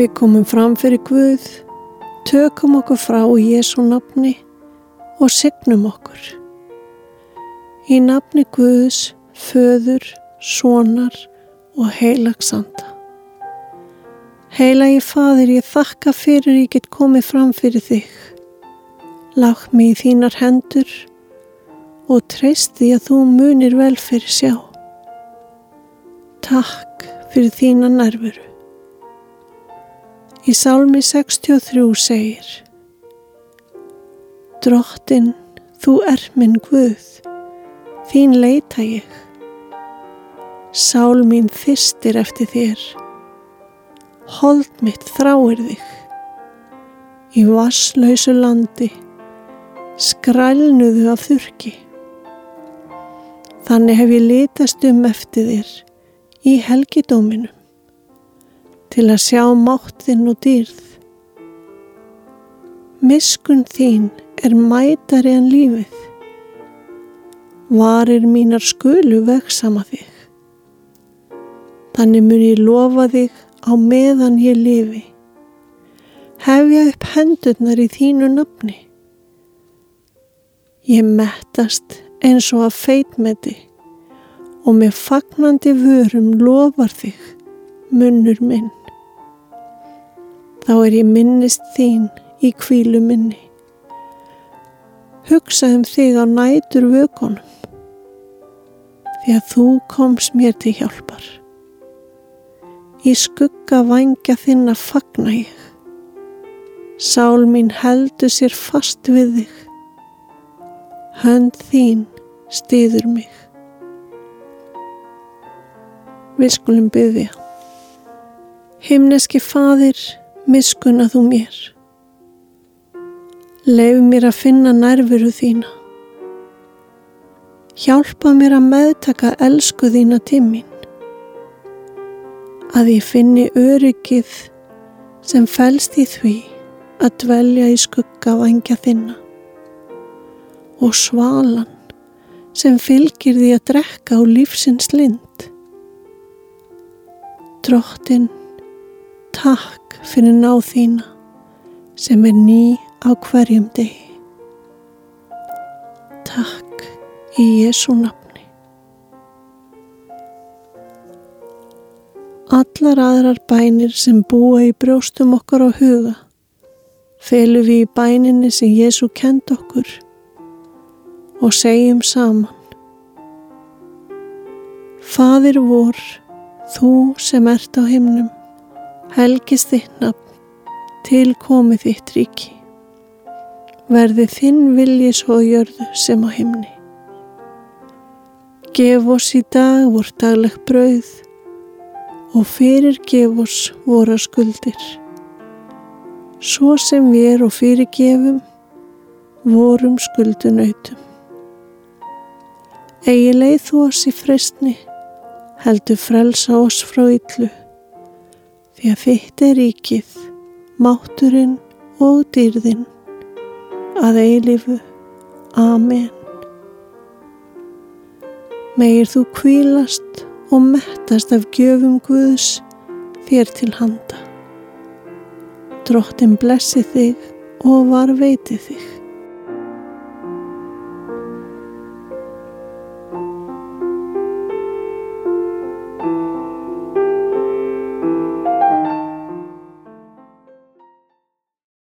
Við komum fram fyrir Guð, tökum okkur frá Jésu nafni og signum okkur. Í nafni Guðs, föður, sonar og heilagsanda. Heilagi fadir, ég þakka fyrir ég get komið fram fyrir þig. Lagð mig í þínar hendur og treyst því að þú munir vel fyrir sjá. Takk fyrir þína nærveru. Í sálmi 63 segir Drottin, þú er minn Guð, þín leita ég. Sál mín þystir eftir þér, hold mitt þráir þig. Í vasslausu landi, skrælnuðu af þurki. Þannig hef ég litast um eftir þér í helgidóminum til að sjá máttinn og dýrð. Miskun þín er mætari en lífið. Varir mínar skulu veksama þig. Þannig mun ég lofa þig á meðan ég lifi. Hefja upp hendurnar í þínu nafni. Ég mettast eins og að feitmeti og með fagnandi vörum lofar þig, munnur minn þá er ég minnist þín í kvílu minni. Hugsaðum þig á nætur vökunum, því að þú komst mér til hjálpar. Í skugga vangja þinn að fagna ég. Sál mín heldur sér fast við þig. Hönd þín stiður mig. Við skulum byggja. Himneski fadir, miskunna þú mér. Leif mér að finna nærveru þína. Hjálpa mér að meðtaka elsku þína tímin. Að ég finni öryggið sem fælst í því að dvelja í skugga vangja þinna. Og svalan sem fylgir því að drekka á lífsins lind. Drottin, takk fyrir náð þína sem er ný á hverjum degi. Takk í Jésu nafni. Allar aðrar bænir sem búa í brjóstum okkar á huga felum við í bæninni sem Jésu kend okkur og segjum saman. Fadir vor, þú sem ert á himnum, helgist þitt nafn, til komið þitt ríki. Verði þinn vilji svo jörðu sem á himni. Gef oss í dag vor dagleg brauð og fyrir gef oss voru skuldir. Svo sem við er og fyrir gefum vorum skuldunautum. Egi leið þú oss í frestni, heldur frelsa oss frá yllu því að þitt er ríkið, mátturinn og dýrðinn að eilifu. Amen. Megir þú kvílast og mettast af gjöfum Guðs þér til handa. Drottin blessi þig og var veiti þig.